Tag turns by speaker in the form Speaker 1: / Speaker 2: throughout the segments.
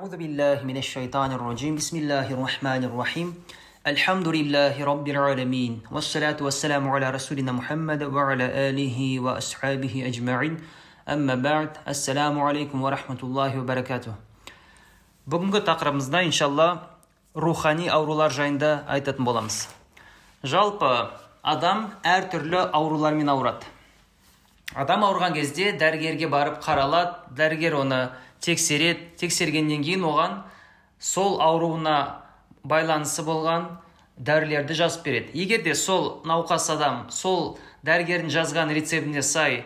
Speaker 1: أعوذ بالله من الشيطان الرجيم بسم الله الرحمن الرحيم الحمد لله رب العالمين والصلاة والسلام على رسولنا محمد وعلى آله وأصحابه أجمعين أما بعد السلام عليكم ورحمة الله وبركاته бүгінгі тақырыбымызда иншалла рухани аурулар жайында айтатын боламыз жалпы адам әртүрлі аурулармен ауырады адам ауырған кезде дәрігерге барып қаралады дәрігер оны тексереді тексергеннен кейін оған сол ауруына байланысы болған дәрілерді жазып береді. Егер де сол науқас адам сол дәрігердің жазған рецептіне сай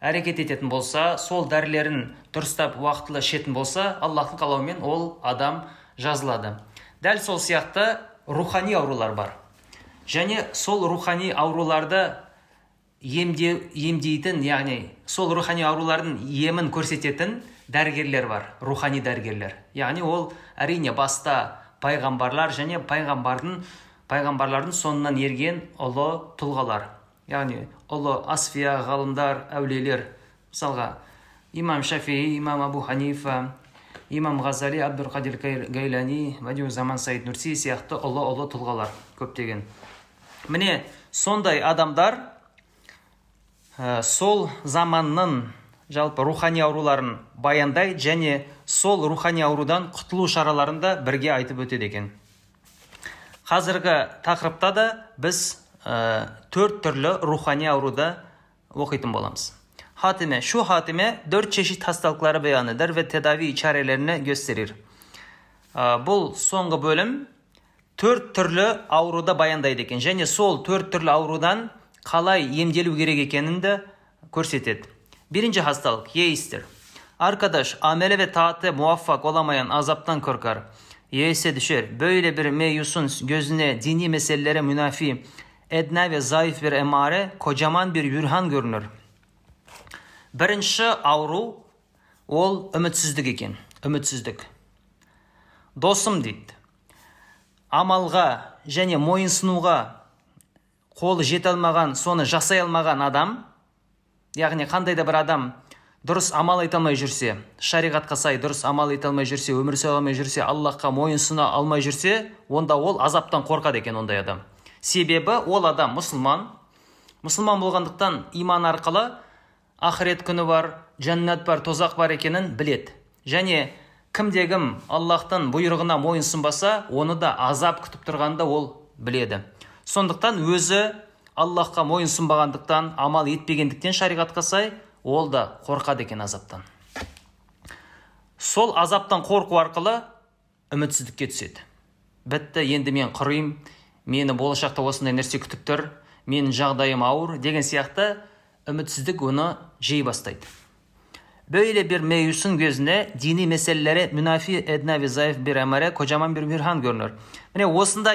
Speaker 1: әрекет ететін болса сол дәрілерін дұрыстап уақытылы ішетін болса аллахтың қалауымен ол адам жазылады. Дәл сол сияқты рухани аурулар бар. Және сол рухани ауруларды емде, емдейтін яғни сол рухани аурулардың емін көрсететін дәрігерлер бар рухани дәрігерлер. Яғни ол әрине баста пайғамбарлар және пайғамбардың пайғамбарлардың соңынан ерген ұлы тұлғалар. Яғни ұлы асфия ғалымдар әулиелер. Мысалға имам шафии имам абу ханифа имам ғазали абдулқадир гайлани заман саид нурси сияқты ұлы ұлы тұлғалар көптеген. Міне сондай адамдар ә, сол заманның жалпы рухани ауруларын баяндайды және сол рухани аурудан құтылу шараларын да бірге айтып өтеді екен қазіргі тақырыпта да біз ә, төрт түрлі рухани ауруды оқитын боламыз Hatime, şu hatime dört çeşit hastalıkları beyan eder ve tedavi çarelerini gösterir. Бұл соңғы бөлім төрт түрлі ауруды баяндайды екен және сол төрт түрлі аурудан қалай емделу керек екенін de көрсетеді. Birinci hastalık yeistir. Arkadaş amele ve taate muvaffak olamayan azaptan korkar. Yeise düşer. Böyle bir meyusun gözüne dini meselelere münafi, edna ve zayıf bir emare, kocaman bir yürhan görünür. бірінші ауру ол үмітсіздік екен үмітсіздік досым дейді амалға және мойынсынуға қолы жете алмаған соны жасай алмаған адам яғни қандай да бір адам дұрыс амал ете алмай жүрсе шариғатқа сай дұрыс амал ете алмай жүрсе өмір сүре алмай жүрсе аллахқа мойынсұна алмай жүрсе онда ол азаптан қорқады екен ондай адам. Себебі ол адам мұсылман. Мұсылман болғандықтан иман арқылы ақырет күні бар жәннат бар тозақ бар екенін білет. және кімде кім аллахтың бұйрығына мойынсынбаса оны да азап күтіп тұрғанда ол біледі. Сондықтан өзі аллахқа мойынсынбағандықтан амал етпегендіктен шариғатқа сай ол да қорқады екен азаптан. Сол азаптан қорқу арқылы үмітсіздікке түседі. Бітті енді мен құрыйм мені болашақта осындай нәрсе күтіп тұр менің жағдайым ауыр деген сияқты үмітсіздік оны жей бастайды. Böyle bir meyusun gözüne dini meselelere münafi edna kocaman bir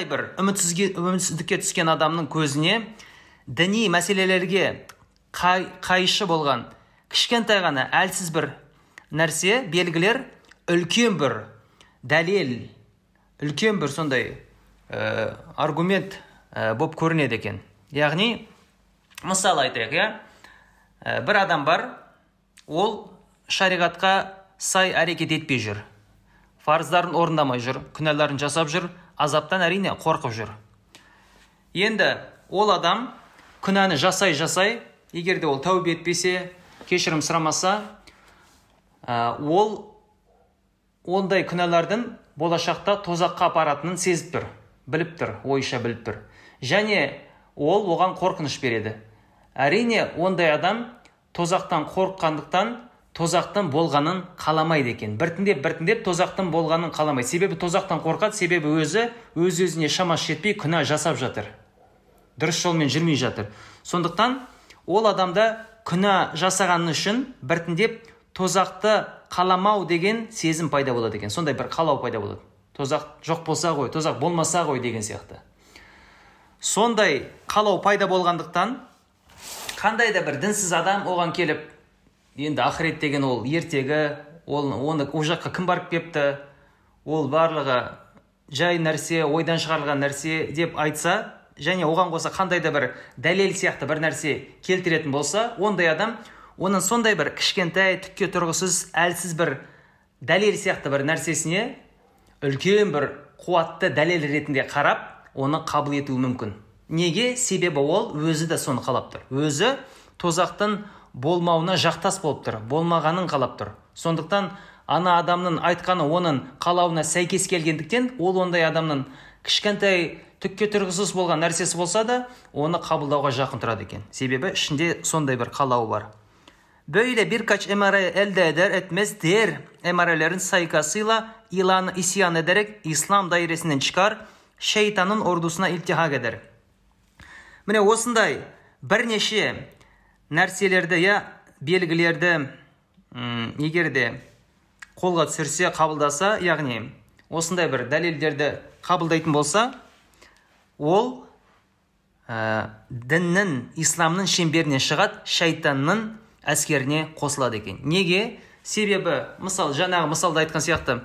Speaker 1: бір үмітсіздікке түскен адамның көзіне діни мәселелерге қай, қайшы болған кішкентай ғана әлсіз бір нәрсе белгілер үлкен бір дәлел үлкен бір сондай ә, аргумент ә, болып көрінеді екен. Яғни мысалы айтайық иә? Бір адам бар ол шариғатқа сай әрекет етпей жүр. Парыздарын орындамай жүр күнәларын жасап жүр азаптан әрине қорқып жүр. Енді ол адам күнәні жасай жасай. Егер де ол тәубе етпесе кешірім сұрамаса ә, ол ондай күнәлардың болашақта тозаққа апаратынын сезіп тұр біліп тұр ойша біліп тұр. Және ол оған қорқыныш береді. Әрине ондай адам тозақтан қорыққандықтан тозақтан болғанын қаламайды екен. Біртіндеп біртіндеп тозақтан болғанын қаламайды. Себебі тозақтан қорқады себебі өзі өз өзіне шамасы жетпей күнә жасап жатыр. Дұрыс жолмен жүрмей жатыр. Сондықтан ол адамда күнә жасағаны үшін біртіндеп тозақты қаламау деген сезім пайда болады екен. Сондай бір қалау пайда болады. Тозақ жоқ болса ғой тозақ болмаса ғой деген сияқты. Сондай қалау пайда болғандықтан қандай да бір дінсіз адам оған келіп енді ақырет деген ол ертегі ол оны ол жаққа кім барып кепті? Ол барлығы жай нәрсе ойдан шығарылған нәрсе деп айтса және оған қоса қандай да бір дәлел сияқты бір нәрсе келтіретін болса ондай адам оның сондай бір кішкентай түкке тұрғысыз әлсіз бір дәлел сияқты бір нәрсесіне үлкен бір қуатты дәлел ретінде қарап оны қабыл етуі мүмкін. Неге? Себебі ол өзі де соны қалап тұр. Өзі тозақтың болмауына жақтас болып тұр болмағанын қалап тұр. Сондықтан ана адамның айтқаны оның қалауына сәйкес келгендіктен ол ондай адамның кішкентай түкке тұрғысыз болған нәрсесі болса да оны қабылдауға жақын тұрады екен. Себебі ішінде сондай бір қалауы бар. Böyle birkaç emare elde eder etmez diğer emarelerin saykasıyla ilanı isyan ederek İslam dairesinden çıkar, şeytanın ordusuna iltihak eder. міне осындай бірнеше нәрселерді иә белгілерді егер де қолға түсірсе қабылдаса яғни осындай бір дәлелдерді қабылдайтын болса ол ә, діннің исламның шеңберінен шығады шайтанның әскеріне қосылады екен. Неге? Себебі мысал жаңағы мысалда айтқан сияқты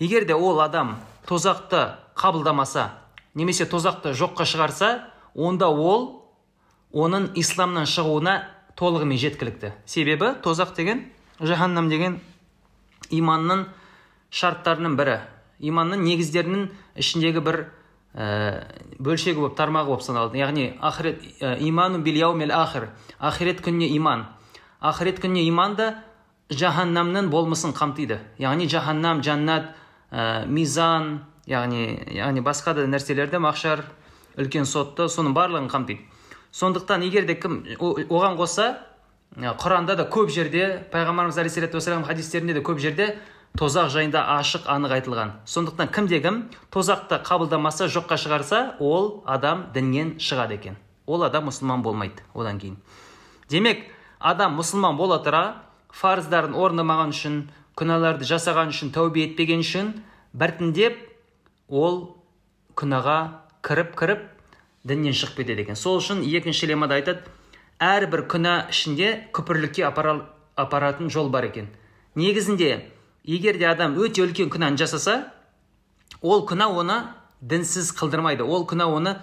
Speaker 1: егер де ол адам тозақты қабылдамаса немесе тозақты жоққа шығарса онда ол оның исламнан шығуына толығымен жеткілікті. Себебі тозақ деген жаһаннам деген иманның шарттарының бірі. Иманның негіздерінің ішіндегі бір бөлшегі болып тармағы болып саналады. Яғни ақырет ә, иману бил ахир. Ақирет күніне иман. Ақырет күніне иман да жаһаннамның болмысын қамтиды. Яғни жаһаннам жаннат ә, мизан яғни яғни басқа да нәрселерді махшар үлкен сотты соның барлығын қамтиды. Сондықтан егер де кім оған қоса құранда да көп жерде пайғамбарымыз вассалам хадистерінде де көп жерде тозақ жайында ашық анық айтылған. Сондықтан кімде кім тозақты қабылдамаса жоққа шығарса ол адам діннен шығады екен. Ол адам мұсылман болмайды одан кейін. Демек адам мұсылман бола тұра фарыздарын орындамаған үшін күнәларды жасаған үшін тәубе етпеген үшін біртіндеп ол күнәға кіріп кіріп діннен шығып кетеді екен. Сол үшін екінші лемада айтады әрбір күнә ішінде күпірлікке апаратын жол бар екен. Негізінде егер де адам өте үлкен күнәні жасаса ол күнә оны дінсіз қылдырмайды. Ол күнә оны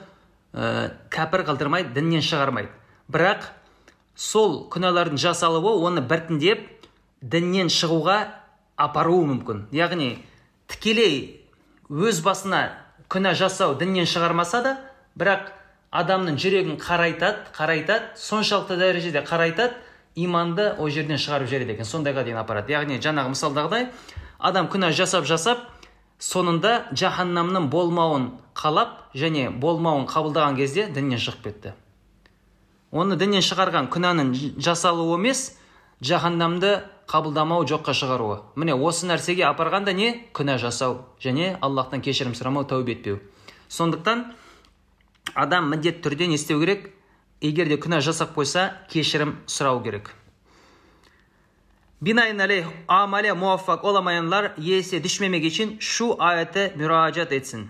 Speaker 1: ә, кәпір қылдырмайды діннен шығармайды. Бірақ сол күнәлардың жасалуы оны біртіндеп діннен шығуға апаруы мүмкін. Яғни тікелей өз басына күнә жасау діннен шығармаса да бірақ адамның жүрегін қарайтады қарайтады соншалықты дәрежеде қарайтады иманды ол жерден шығарып жібереді екен. Сондайға дейін апарады яғни жаңағы мысалдағыдай адам күнә жасап жасап соңында жаһаннамның болмауын қалап және болмауын қабылдаған кезде діннен шығып кетті. Оны діннен шығарған күнәнің жасалуы емес жаһаннамды қабылдамау жоққа шығаруы. Міне осы нәрсеге апарғанда не? Күнә жасау және аллахтан кешірім сұрамау тәубе етпеу. Сондықтан адам міндетті түрде не істеу керек? егер де күнә жасап қойса кешірім сұрау керек бинайналейх амале муаффак оламаянlar есе düşmemek için şu ayete müracaat etsin.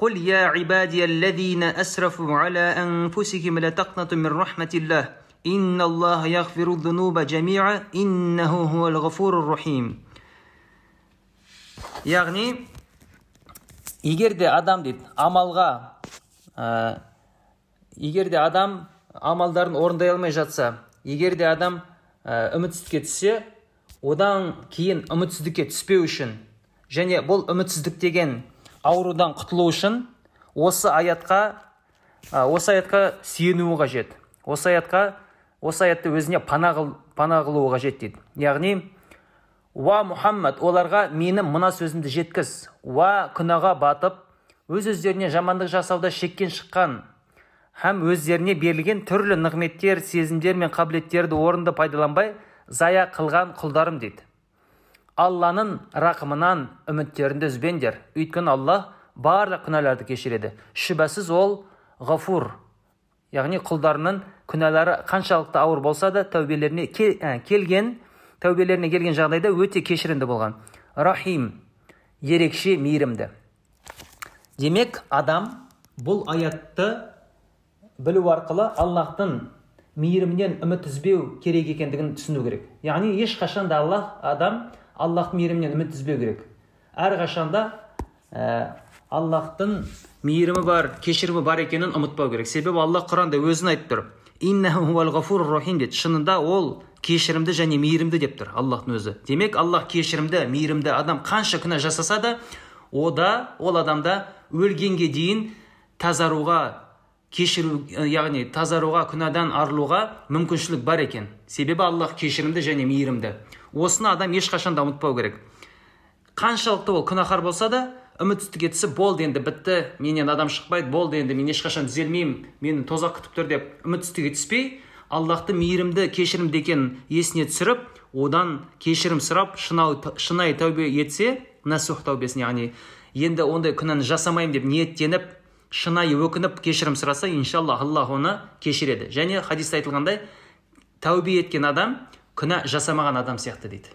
Speaker 1: قل يا عبادي الذين أسرفوا على أنفسهم لا تقنطوا من رحمة الله إن الله يغفر الذنوب جميعا إنه هو الغفور الرحيم яғни егер де адам дейді амалға ә, егер де адам амалдарын орындай алмай жатса егер де адам ә, үмітсіздікке түссе одан кейін үмітсіздікке түспеу үшін және бұл үмітсіздік деген аурудан құтылу үшін осы аятқа осы аятқа сүйенуі қажет. Осы аятқа осы аятты өзіне пана, қыл, пана қылуы қажет дейді. Яғни уа мұхаммад оларға менің мына сөзімді жеткіз. Уа күнәға батып өз өздеріне жамандық жасауда шеккен шыққан һәм өздеріне берілген түрлі нығметтер сезімдер мен қабілеттерді орынды пайдаланбай зая қылған құлдарым дейді. Алланың рақымынан үміттеріңді үзбеңдер. Өйткені алла барлық күнәларды кешіреді. Шүбәсіз ол ғафур. Яғни құлдарының күнәлары қаншалықты ауыр болса да тәубелеріне келген тәубелеріне келген жағдайда өте кешірімді болған. Рахим ерекше мейірімді. Демек адам бұл аятты білу арқылы аллахтың мейірімінен үміт үзбеу керек екендігін түсіну керек. Яғни ешқашан да аллах адам аллахтың мейірімінен үміт үзбеу керек. Әрқашанда ә, аллахтың мейірімі бар кешірімі бар екенін ұмытпау керек. Себебі аллах құранда өзін айтып тұр. Деді шынында ол кешірімді және мейірімді деп тұр аллахтың өзі. Демек аллах кешірімді мейірімді адам қанша күнә жасаса да ода ол адамда өлгенге дейін тазаруға кешіру яғни тазаруға күнәдан арылуға мүмкіншілік бар екен. Себебі аллах кешірімді және мейірімді. Осыны адам ешқашан да ұмытпау керек. Қаншалықты ол күнәһар болса да үмітсіздікке түсіп болды енді бітті менен адам шықпайды болды енді мен ешқашан түзелмеймін мені тозақ күтіп тұр деп үмітсіздікке түспей аллахты мейірімді кешірімді екенін есіне түсіріп одан кешірім сұрап шынайы тәубе етсе насух тәубесін яғни енді ондай күнәні жасамаймын деп ниеттеніп шынайы өкініп кешірім сұраса иншалла аллах оны кешіреді. Және хадисте айтылғандай тәубе еткен адам күнә жасамаған адам сияқты дейді.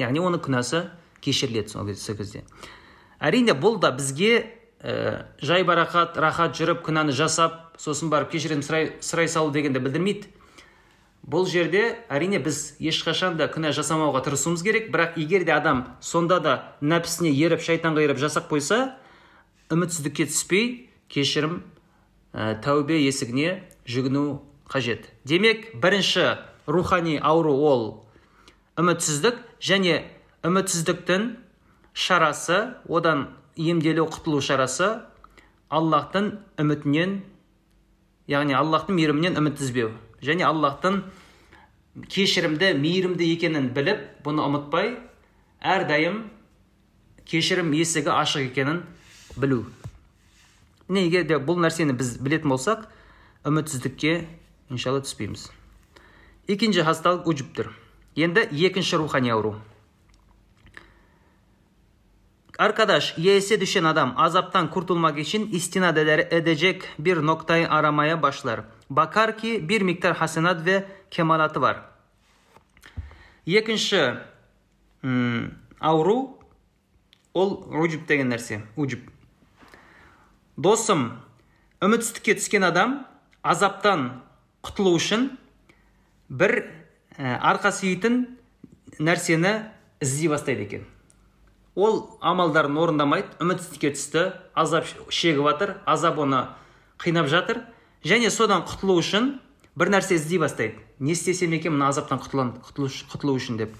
Speaker 1: Яғни оның күнәсі кешіріледі сол кезде. Әрине бұл да бізге ә, жай барақат рахат жүріп күнәні жасап сосын барып кешірім сұрай, сұрай салу дегенді білдірмейді. Бұл жерде әрине біз ешқашан да күнә жасамауға тырысуымыз керек. Бірақ егер де адам сонда да нәпсісіне еріп шайтанға еріп жасап қойса үмітсіздікке түспей кешірім ә, тәубе есігіне жүгіну қажет. Демек бірінші рухани ауру ол үмітсіздік және үмітсіздіктің шарасы одан емделу құтылу шарасы аллахтың үмітінен яғни аллахтың мейірімінен үміт үзбеу және аллахтың кешірімді мейірімді екенін біліп бұны ұмытпай әрдайым кешірім есігі ашық екенін білу. Міне егер де бұл нәрсені біз білетін болсақ үмітсіздікке иншалла түспейміз. Екінші хасталық уджубтыр енді екінші рухани ауру. Arkadaş, yeğese düşen adam azaptan kurtulmak için istinad edecek bir noktayı aramaya başlar. Bakar ki bir miktar hasenat ve kemalatı var. Екінші ауру ол уджуб деген нәрсе уджуб досым үмітсіздікке түскен адам азаптан құтылу үшін бір ә, арқа сүйейтін нәрсені іздей бастайды екен. Ол амалдарын орындамайды үмітсіздікке түсті азап шегіп жатыр азап оны қинап жатыр. Және содан құтылу үшін бір нәрсе іздей бастайды. Не істесем екен мына азаптан құтылу үшін деп.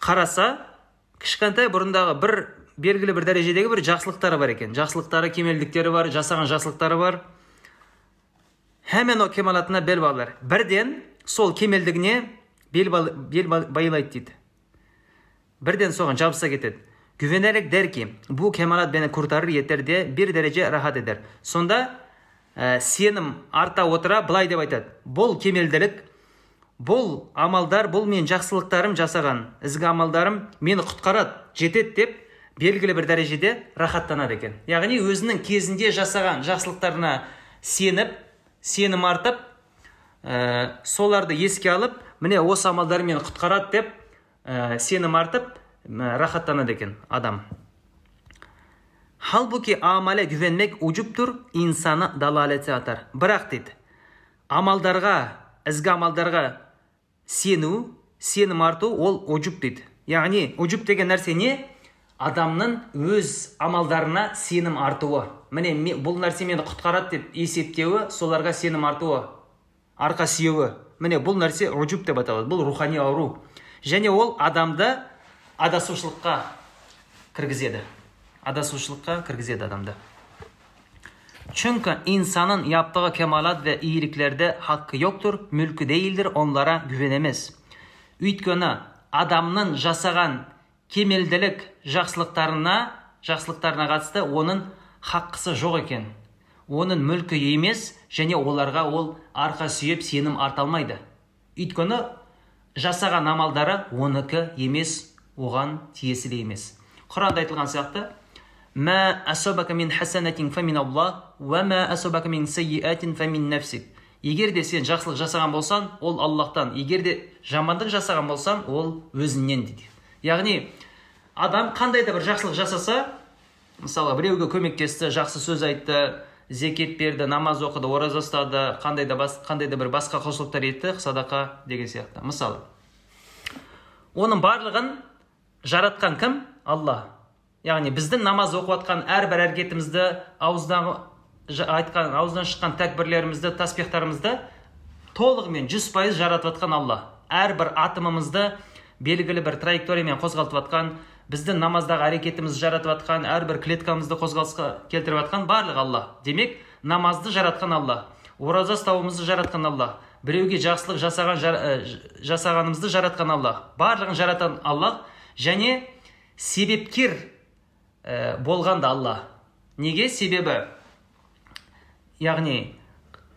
Speaker 1: Қараса кішкентай бұрындағы бір белгілі бір дәрежедегі бір жақсылықтары бар екен. Жақсылықтары кемелдіктері бар жасаған жақсылықтары бар. Бірден сол кемелдігіне бел, бел байлайды дейді. Бірден соған жабыса кетеді. Güvenerek der ki bu kemalat beni kurtarır yeter diye bir derece rahat eder. Сонда ә, арта отыра былай деп айтады. Бұл кемелділік бұл амалдар бұл мен жақсылықтарым жасаған ізгі амалдарым мені құтқарады жетеді деп белгілі бір дәрежеде рахаттанады екен. Яғни өзінің кезінде жасаған жақсылықтарына сеніп сенім артып ә, соларды еске алып міне осы амалдар мені құтқарады деп ә, сенім артып рахаттанады екен адам. Halbuki amale güvenmek ucuptur insanı dalalete atar бірақ дейді амалдарға ізгі амалдарға сену сенім арту ол уджуб дейді. Яғни уджуб деген нәрсе не? Адамның өз амалдарына сенім артуы. Міне бұл нәрсе мені құтқарады деп есептеуі соларға сенім артуы арқа сүйеуі. Міне бұл нәрсе уджуб деп аталады бұл рухани ауру. Және ол адамды адасушылыққа кіргізеді. Адасушылыққа кіргізеді адамды. Çünkü insanın yaptığı kemalat ve iyiliklerde hakkı yoktur, mülkü değildir, onlara güvenemez. Өйткені адамның жасаған кемелділік жақсылықтарына жақсылықтарына қатысты оның хаққысы жоқ екен. Оның мүлкі емес және оларға ол арқа сүйеп сенім арта алмайды. Өйткені жасаған амалдары оныкі емес оған тиесілі емес. Құранда айтылған сияқты егер де сен жақсылық жасаған болсаң ол аллахтан. Егер де жамандық жасаған болсаң ол өзіңнен дейді. Яғни адам қандай да бір жақсылық жасаса мысалы біреуге көмектесті жақсы сөз айтты зекет берді намаз оқыды ораза ұстады қандай да бас, қандай да бір басқа құлшылықтар етті садақа деген сияқты. Мысалы оның барлығын жаратқан кім? Алла. Яғни біздің намаз оқып жатқан әрбір әрекетімізді ауыздан айтқан ауыздан шыққан тәкбірлерімізді таспихтарымызды толығымен жүз пайыз жаратып жатқан алла. Әрбір атомымызды белгілі бір траекториямен қозғалтып жатқан біздің намаздағы әрекетімізді жаратып жатқан әрбір клеткамызды қозғалысқа келтіріп жатқан барлық алла. Демек намазды жаратқан алла ораза ұстауымызды жаратқан алла біреуге жақсылық жасаған жасағанымызды жаратқан алла. Барлығын жаратқан алла және себепкер ә, болған да алла. Неге? Себебі яғни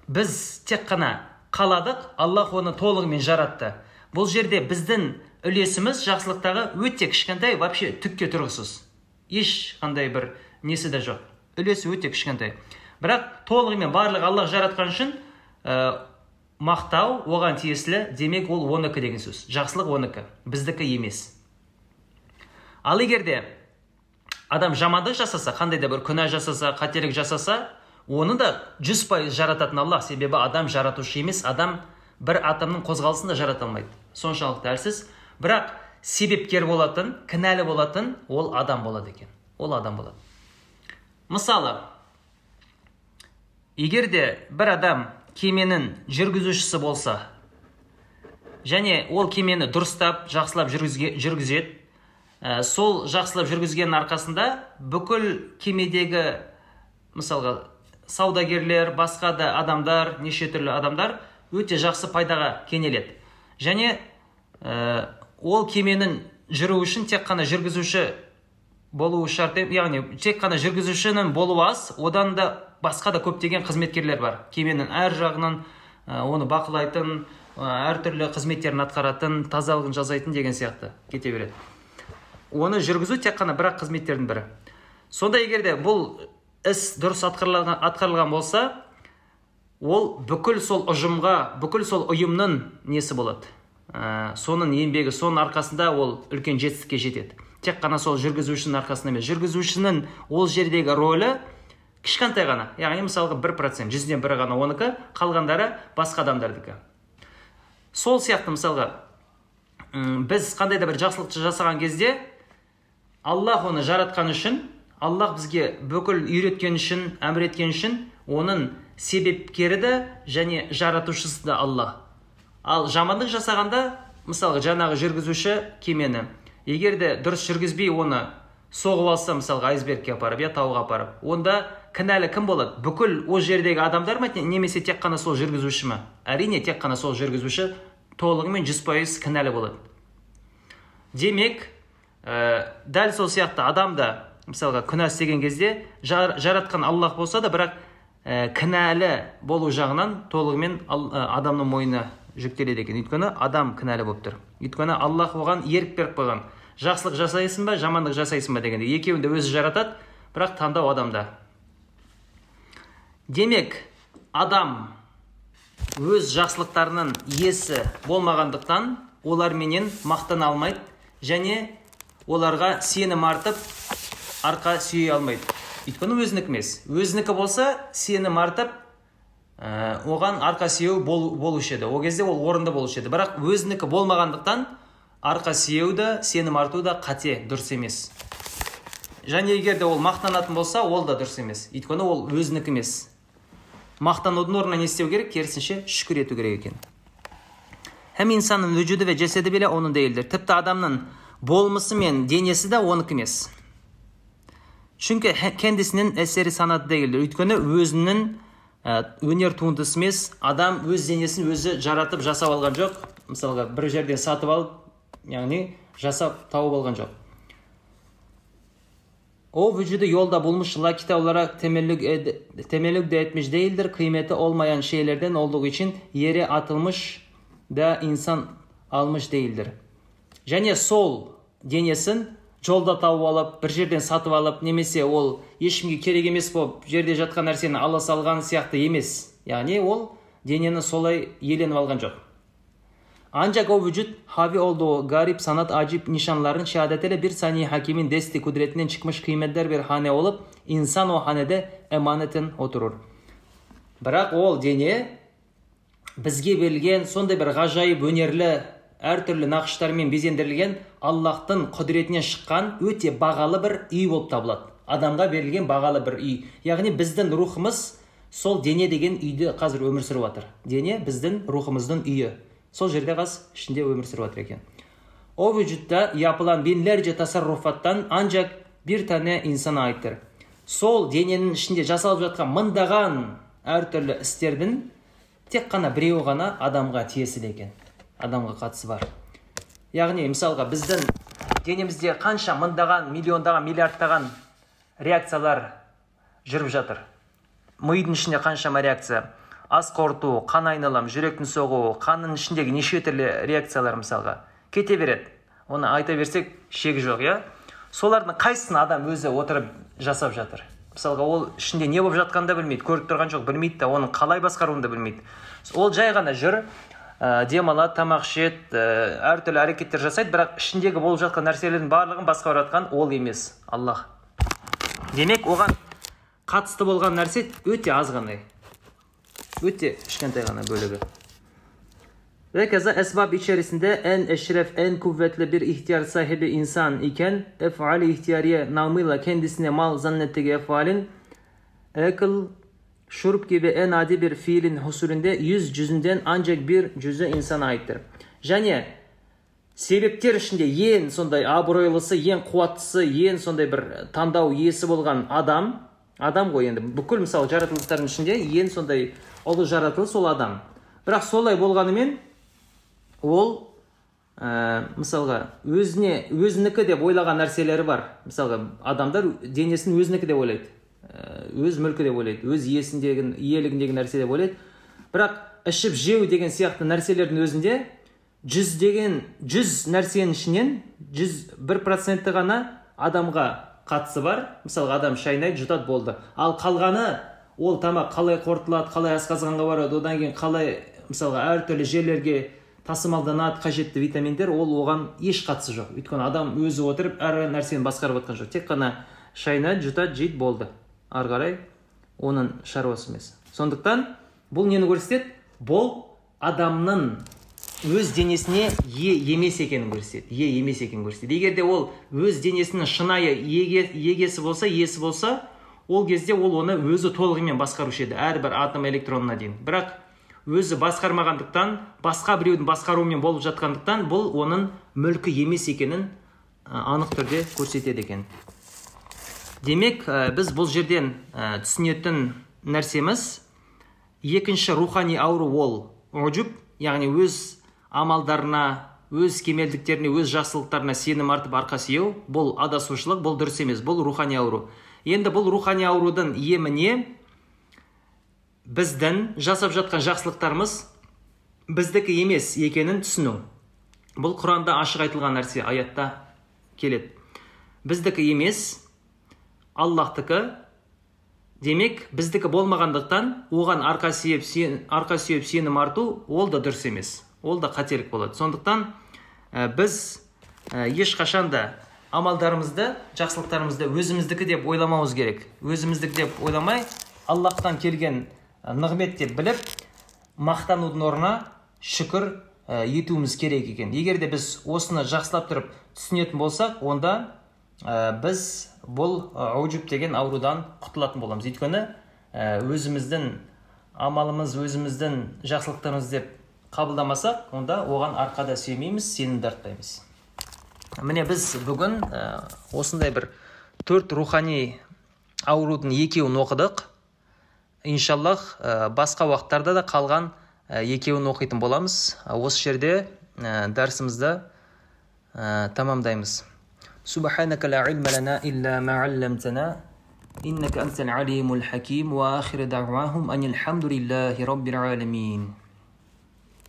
Speaker 1: біз тек қана қаладық аллах оны толығымен жаратты. Бұл жерде біздің үлесіміз жақсылықтағы өте кішкентай вообще түкке тұрғысыз. Ешқандай бір несі де жоқ. Үлесі өте кішкентай. Бірақ толығымен барлық аллах жаратқан үшін ә, мақтау оған тиесілі демек ол оныкі деген сөз. Жақсылық оныкі. Біздікі емес. Ал егер де адам жамандық жасаса қандай да бір күнә жасаса қателік жасаса оны да жүз пайыз жарататын аллах себебі адам жаратушы емес. Адам бір атомның қозғалысын да жарата алмайды. Соншалықты әлсіз. Бірақ себепкер болатын кінәлі болатын ол адам болады екен. Ол адам болады. Мысалы егер де бір адам кеменің жүргізушісі болса және ол кемені дұрыстап жақсылап жүргізеді ә, сол жақсылап жүргізгеннің арқасында бүкіл кемедегі мысалға саудагерлер басқа да адамдар неше түрлі адамдар өте жақсы пайдаға кенеледі. Және ә, ол кеменің жүру үшін тек қана жүргізуші болуы шарт яғни тек қана жүргізушінің болуы аз одан да басқа да көптеген қызметкерлер бар. Кеменің әр жағынан оны бақылайтын әртүрлі қызметтерін атқаратын тазалығын жасайтын деген сияқты кете береді. Оны жүргізу тек қана бір ақ қызметтердің бірі. Сонда егер де бұл іс дұрыс атқарылған, атқарылған болса ол бүкіл сол ұжымға бүкіл сол ұйымның несі болады? Ә, соның еңбегі соның арқасында ол үлкен жетістікке жетеді. Тек қана сол жүргізушінің арқасында емес. Жүргізушінің ол жердегі рөлі кішкентай ғана. Яғни мысалға бір процент жүзден бірі ғана оныкі қалғандары басқа адамдардікі. Сол сияқты мысалға біз қандай да бір жақсылықты жасаған кезде аллах оны жаратқан үшін аллах бізге бүкіл үйреткен үшін әмір еткен үшін оның себепкері де және жаратушысы да алла ал жамандық жасағанда мысалы жаңағы жүргізуші кемені егер де дұрыс жүргізбей оны соғып алса мысалға айсбергке апарып иә тауға апарып онда кінәлі кім болады? Бүкіл ол жердегі адамдар ма немесе тек қана сол жүргізуші ма? Әрине тек қана сол жүргізуші толығымен жүз пайыз кінәлі болады. Демек ә, дәл сол сияқты адам да мысалға күнә істеген кезде жар, жаратқан аллах болса да бірақ ә, кінәлі болу жағынан толығымен адамның мойнына жүктеледі екен. Өйткені адам кінәлі болып тұр. Өйткені аллах оған ерік беріп қойған. Жақсылық жасайсың ба жамандық жасайсың ба дегенде. Екеуін де өзі жаратады бірақ таңдау адамда. Демек адам өз жақсылықтарының иесі болмағандықтан оларменен мақтана алмайды және оларға сенім артып арқа сүйей алмайды. Өйткені өзінікі емес. Өзінікі болса сенім артып ә, оған арқа сүйеу бол, болушы еді. Ол кезде ол орынды болушы еді. Бірақ өзінікі болмағандықтан арқа сүйеу де сенім арту да қате дұрыс емес. Және егер де ол мақтанатын болса ол да дұрыс емес. Өйткені ол өзінікі емес. Мақтанудың орнына не істеу керек? Керісінше шүкір ету керек екен. Hem insanın vücudu ve cesedi bile onun değildir. Tıpta adamın болмысы мен денесі де оныкі емес. Çünkü kendisinin eseri sanat değildir өйткені өзінің өнер туындысы емес адам өз денесін өзі жаратып жасап алған жоқ мысалға бір жерден сатып алып яғни жасап тауып алған жоқ yolda bulmuş lakite olarak temellük, ed temellük de etmiş değildir. Kıymeti olmayan şeylerden olduğu için yere atılmış da insan almış değildir. Және сол денесін жолда тауып алып бір жерден сатып алып немесе ол ешкімге керек емес болып жерде жатқан нәрсені ала салған сияқты емес яғни ол денені солай иеленіп алған жоқ Ancak o vücut havi olduğu garip sanat acip nişanların şehadetiyle bir saniye hakimin desti kudretinden çıkmış kıymetler bir hane olup insan o hanede emanetin oturur. Бірақ ол дене бізге берілген сондай бір ғажайып өнерлі әртүрлі нақыштармен безендірілген аллахтың құдіретінен шыққан өте бағалы бір үй болып табылады. Адамға берілген бағалы бір үй. Яғни біздің рухымыз сол дене деген үйде қазір өмір сүріп жатыр. Дене біздің рухымыздың үйі. Сол жерде қаз ішінде өмір сүріп жатыр екен. O vücutta yapılan binlerce tasarrufattan ancak bir tane insana сол дененің ішінде жасалып жатқан мыңдаған әртүрлі істердің тек қана біреуі ғана адамға тиесілі екен. Адамға қатысы бар. Яғни мысалға біздің денемізде қанша мыңдаған миллиондаған миллиардтаған реакциялар жүріп жатыр. Мидың ішінде қаншама реакция? Ас қорыту қан айналым жүректің соғуы қанның ішіндегі неше түрлі реакциялар мысалға? Кете береді. Оны айта берсек шегі жоқ иә? Солардың қайсысын адам өзі отырып жасап жатыр? Мысалға ол ішінде не болып жатқанын да білмейді көріп тұрған жоқ білмейді да оның қалай басқаруын да білмейді. Ол жай ғана жүр ә, демалады тамақ ішеді. Ә, әртүрлі әрекеттер жасайды бірақ ішіндегі болып жатқан нәрселердің барлығын жатқан ол емес. Аллах. Демек оған қатысты болған нәрсе өте аз ғана. Өте кішкентай ғана бөлігі. Ve keza esbab içerisinde en eşref, en kuvvetli bir ihtiyar sahibi insan iken efali ihtiyariye namıyla kendisine mal zannettiği efalin akıl, şurup gibi en adi bir fiilin husulünde yüz cüzünden ancak bir cüzü insana aittir. Және себептер ішінде ең сондай абыройлысы ең қуаттысы ең сондай бір таңдау иесі болған адам адам ғой енді бүкіл мысалы жаратылыстардың ішінде ең сондай ұлы жаратылыс ол адам бірақ солай болғанымен ол ә, мысалға өзіне өзінікі деп ойлаған нәрселері бар мысалға адамдар денесін өзінікі деп ойлайды өз мүлкі деп ойлайды өз иесіндегі иелігіндегі нәрсе деп ойлайды. Бірақ ішіп жеу деген сияқты нәрселердің өзінде жүздеген жүз нәрсенің ішінен жүз бір проценті ғана адамға қатысы бар. Мысалға адам шайнайды жұтады болды. Ал қалғаны ол тамақ қалай қорытылады қалай асқазанға барады одан кейін қалай мысалға әртүрлі жерлерге тасымалданады қажетті витаминдер ол оған еш қатысы жоқ. Өйткені адам өзі отырып әр нәрсені басқарып жатқан жоқ. Тек қана шайнайды жұтады жейді болды. Ары қарай оның шаруасы емес. Сондықтан бұл нені көрсетеді? Бұл адамның өз денесіне ие емес екенін көрсетеді ие емес екенін көрсетеді. Егер де ол өз денесінің шынайы еге, егесі болса иесі болса ол кезде ол оны өзі толығымен басқарушы еді әрбір атом электронына дейін. Бірақ өзі басқармағандықтан басқа біреудің басқаруымен болып жатқандықтан бұл оның мүлкі емес екенін анық түрде көрсетеді екен. Демек біз бұл жерден ә, түсінетін нәрсеміз екінші рухани ауру ол ұжып яғни өз амалдарына өз кемелдіктеріне өз жақсылықтарына сенім артып арқа сүйеу бұл адасушылық бұл дұрыс емес бұл рухани ауру. Енді бұл рухани аурудың емі не біздің жасап жатқан жақсылықтарымыз біздікі емес екенін түсіну. Бұл құранда ашық айтылған нәрсе аятта келеді. Біздікі емес аллахтікі. Демек біздікі болмағандықтан оған арқа сүйеп сен, арқа сүйеп сенім арту ол да дұрыс емес. Ол да қателік болады. Сондықтан ә, біз ә, ешқашан да амалдарымызды жақсылықтарымызды өзіміздікі деп ойламауымыз керек. Өзіміздікі деп ойламай аллахтан келген нығмет деп біліп мақтанудың орнына шүкір етуіміз керек екен. Егер де біз осыны жақсылап тұрып түсінетін болсақ онда біз бұл аужуб деген аурудан құтылатын боламыз. Өйткені өзіміздің амалымыз өзіміздің жақсылықтарымыз деп қабылдамасақ онда оған арқада сүймейміз сенімді артпаймыз. Міне біз бүгін осындай бір төрт рухани аурудың екеуін оқыдық. Иншаллах басқа уақыттарда да қалған екеуін оқитын боламыз. Осы жерде дәрісімізді ә, тамамдаймыз. سبحانك لا علم لنا إلا ما علمتنا إنك أنت العليم الحكيم وآخر دعواهم أن الحمد لله رب العالمين.